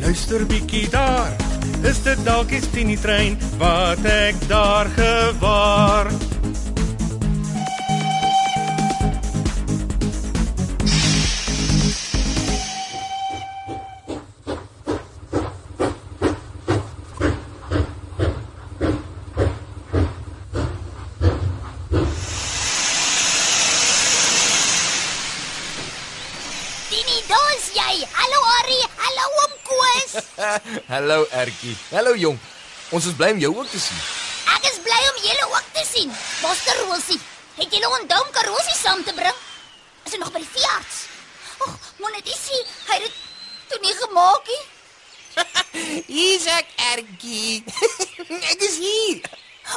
luister bietjie daar. Is dit dalk die Tini trein wat ek daar gewaar? Hallo Ertjie. Hallo jong. Ons is bly om jou ook te sien. Ek is bly om julle ook te sien. Master Rosie, het julle onthou om Karosie saam te bring? Is hy nog by die veearts? Ag, moet net sien, hy het toe nie gemaak nie. Hier's ek Ertjie. ek is hier.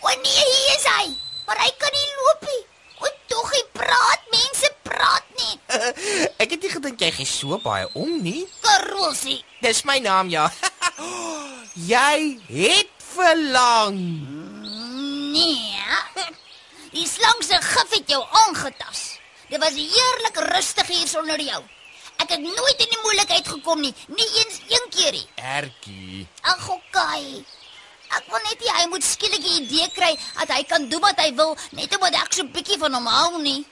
O nee, hier is hy. Maar hy kan nie loop nie. O tog, hy praat. Ek het nie gedink jy gee so baie om nie. Karosie, Dis my naam ja. jy het verlang. nee. Die slang se gif het jou aangetas. Dit was heerlik rustig hier sonder jou. Ek het nooit in die moeilikheid gekom nie, nie eens een keer nie. Ertjie. Ag, okay. Ek wil net hê hy moet skielik 'n idee kry dat hy kan doen wat hy wil, net omdat ek so bietjie van hom hou nie.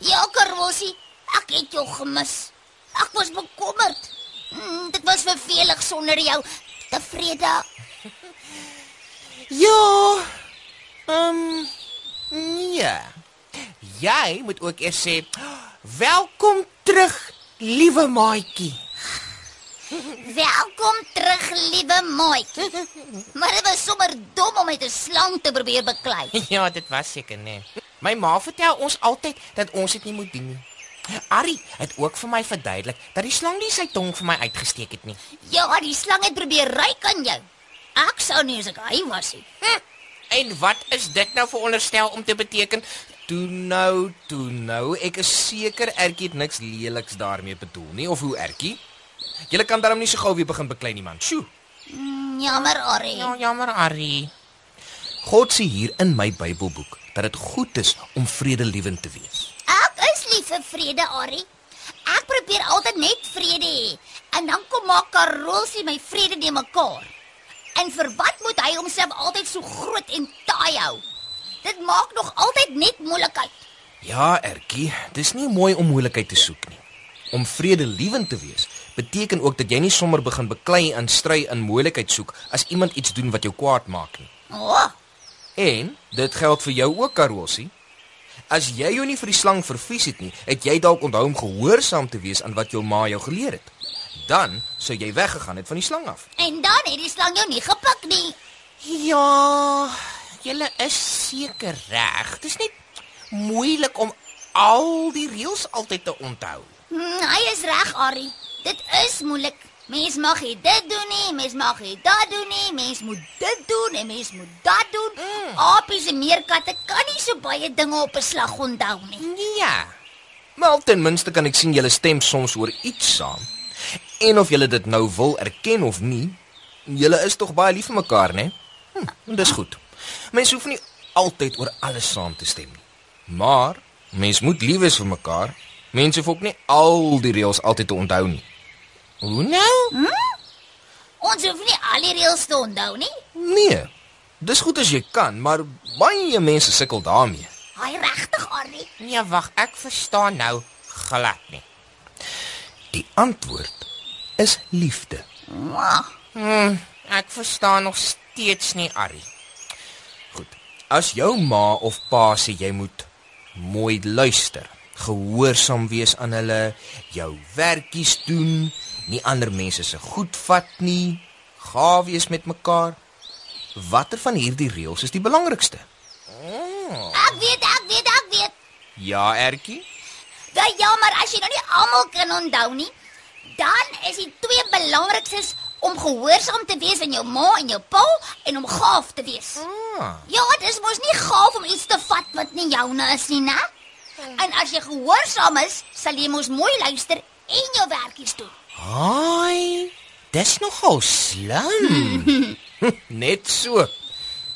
Ja, Karwosie, ek het jou gemis. Ek was bekommerd. Mm, dit was vervelig sonder jou. Tevrede. Ja. Ehm um, nee. Jy moet ook eers sê welkom terug, liewe maatjie. Welkom terug, liewe maatjie. Maar dit was sommer dom om met 'n slang te probeer beklei. ja, dit was seker nee. My ma vertel ons altyd dat ons dit nie moet doen nie. Ari het ook vir my verduidelik dat die slang nie sy tong vir my uitgesteek het nie. Ja, die slang het probeer ryk aan jou. Ek sou nie as ek hy was nie. Hm, en wat is dit nou veronderstel om te beteken? Toe nou, toe nou. Ek is seker Ertjie het niks leliks daarmee bedoel nie of hoe Ertjie? Jy kan daarom nie so gou weer begin beklei nie man. Sjoe. Mm, Jammer, Ari. Ja, jammer Ari. God sê hier in my Bybelboek dat dit goed is om vredelewend te wees. Lief vir vrede, Ari. Ek probeer altyd net vrede hê. En dan kom maak Karolsie my vrede de mekaar. En vir wat moet hy homself altyd so groot en taai hou? Dit maak nog altyd net moeilikheid. Ja, Ertjie, dis nie mooi om moeilikheid te soek nie. Om vredelewend te wees beteken ook dat jy nie sommer begin beklei en stry in moeilikheid soek as iemand iets doen wat jou kwaad maak nie. O, oh, En dit geld vir jou ook, Karolsie. As jy jou nie vir die slang vervies het nie, het jy dalk onthou om gehoorsaam te wees aan wat jou ma jou geleer het. Dan sou jy weggegaan het van die slang af. en dan het die slang jou nie gepik nie. Ja, jy is seker reg. Dit is net moeilik om al die reëls altyd te onthou. Hm, hy is reg, Ari. Dit is moeilik. Mens mag nie dit doen nie, mens mag nie dat doen nie, mens moet dit doen en mens moet dat doen. Mm. Apies en meerkatte kan nie so baie dinge op 'n slag onthou nie. Ja. Maar ten minste kan ek sien julle stem soms oor iets saam. En of julle dit nou wil erken of nie, julle is tog baie lief vir mekaar, né? Hm, dis goed. Mens hoef nie altyd oor alles saam te stem nie. Maar mens moet lief wees vir mekaar. Mense hoef ook nie al die reëls altyd te onthou nie. Hoe nou? Ons hoef nie al die reëls te onthou nie. Nee. Dis goed as jy kan, maar baie mense sukkel daarmee. Hy regtig, Ari. Nee, wag, ek verstaan nou glad nie. Die antwoord is liefde. Mwah. Hm, ek verstaan nog steeds nie, Ari. Goed. As jou ma of pa sê jy moet mooi luister, gehoorsaam wees aan hulle, jou werkies doen, nie ander mense se goed vat nie, gaaf wees met mekaar. Watter van hierdie reëls is die belangrikste? Ek weet, ek weet, ek weet. Ja, Ertjie. Ja, ja, maar as jy nou nie almal kan onthou nie, dan is die twee belangrikstes om gehoorsaam te wees aan jou ma en jou pa en om gaaf te wees. Ah, Ja, dis mos nie gaaf om iets te vat wat nie joune is nie, né? En as jy gehoorsaam is, sal jy mos mooi luister en jou werkies doen. Ai, dis nogal slim. Net so.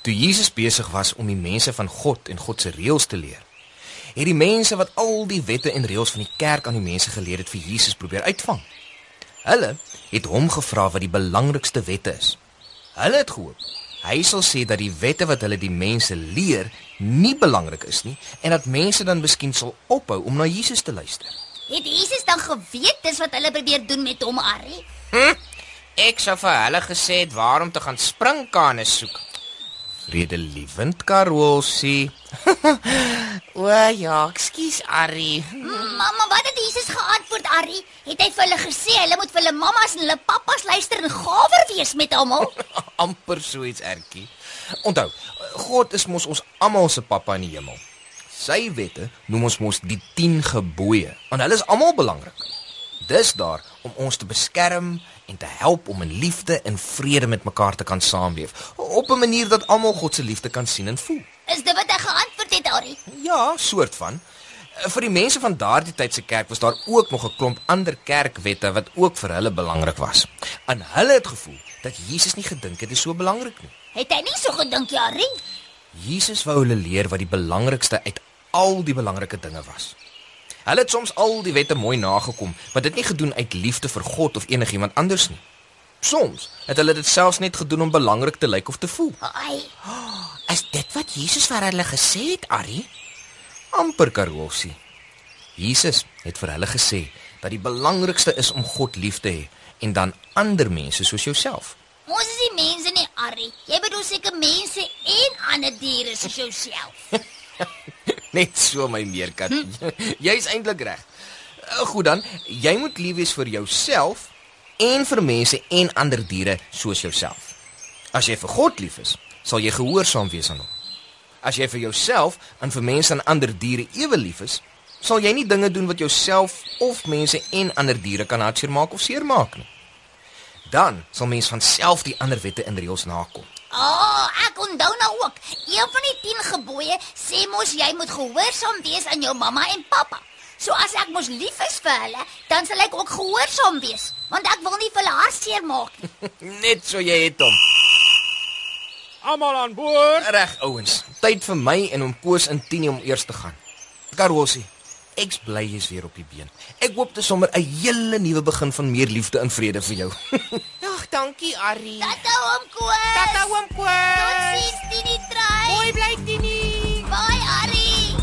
Toe Jesus besig was om die mense van God en God se reëls te leer, het die mense wat al die wette en reëls van die kerk aan die mense geleer het vir Jesus probeer uitvang. Hulle het hom gevra wat die belangrikste wette is. Hulle het gehoop hy sal sê dat die wette wat hulle die mense leer nie belangrik is nie en dat mense dan miskien sal ophou om na Jesus te luister. Het Jesus dan geweet dis wat hulle probeer doen met hom, Arrie? Ek sou vir hulle gesê het waarom te gaan springkane soek. Vredelievend Karolsie. o ja, ekskuus Arrie. Mamma, wat het Jesus geantwoord, Arrie? Het hy vir hulle gesê hulle moet vir hulle mammas en hulle pappas luister en gawer wees met almal? amper so iets ertjie. Onthou, God is mos ons almal se pappa in die hemel. Sy wette noem ons mos die 10 gebooie. En hulle is almal belangrik. Dis daar om ons te beskerm en te help om in liefde en vrede met mekaar te kan saamleef, op 'n manier dat almal God se liefde kan sien en voel. Is dit wat hy geantwoord het, Arrie? Ja, soort van. Vir die mense van daardie tyd se kerk was daar ook nog 'n klomp ander kerkwette wat ook vir hulle belangrik was. En hulle het gevoel dat Jesus nie gedink het dit is so belangrik nie. Het hy nie so gedink, ja, Arrie? Jesus wou hulle leer wat die belangrikste uit al die belangrike dinge was. Hulle het soms al die wette mooi nagekom, maar dit nie gedoen uit liefde vir God of enigiemand anders nie. Soms het hulle dit selfs net gedoen om belangrik te lyk of te voel. Ai, Is dit wat Jesus vir hulle gesê het, Ari? Amper Karolsie. Jesus het vir hulle gesê dat die belangrikste is om God lief te hê en dan ander mense soos jouself. ons is die mense nie, Arrie. Jy bedoel seker mense en ander diere soos jouself. Net so my meerkat. Jy's eintlik reg. Eh, Goed dan, jy moet lief wees vir jouself en vir mense en ander diere soos jouself. As jy vir God lief is, sal jy gehoorsaam wees aan hom. As jy vir jouself en vir mense en ander diere ewe lief is, sal jy nie dinge doen wat jouself of mense en ander diere kan hartseer maak of seermaak nie. Dan sal mens van self die ander wette en reëls nakom. O, oh, ek onthou nou ook. Een van die 10 gebooie sê mos jy moet gehoorsaam wees aan jou mamma en pappa. So as ek mos lief is vir hulle, dan sal ek ook gehoorsaam wees, want ek wil nie vir hulle hartseer maak nie. Net so jy het hom. Almal aan boord. Reg ouens, tyd vir my en oom Koos en Tini om eers te gaan. Karossie, ek's bly jy's weer op die been. Ek hoop dit sommer 'n hele nuwe begin van meer liefde en vrede vir jou. Ag, dankie Arrie. Tata oom Koos. Tata oom Koos. Totsiens, Tini Try. Mooi bly Tini. Bye, Arrie.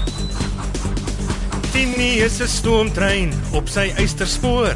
Tini is 'n stoomtrein op sy eysterspoor.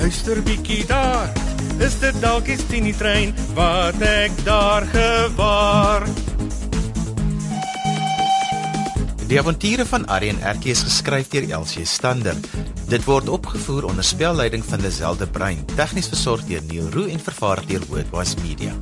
luister bietjie daar. Is dit dalk die Tini trein wat ek daar gewaar? Die avonture van en Erkie is geskryf deur Elsie Stander. Dit word opgevoer onder spelleiding van Lazelle de Bruin, tegnies versorg deur Neil Roo en vervaar deur Worldwide Media.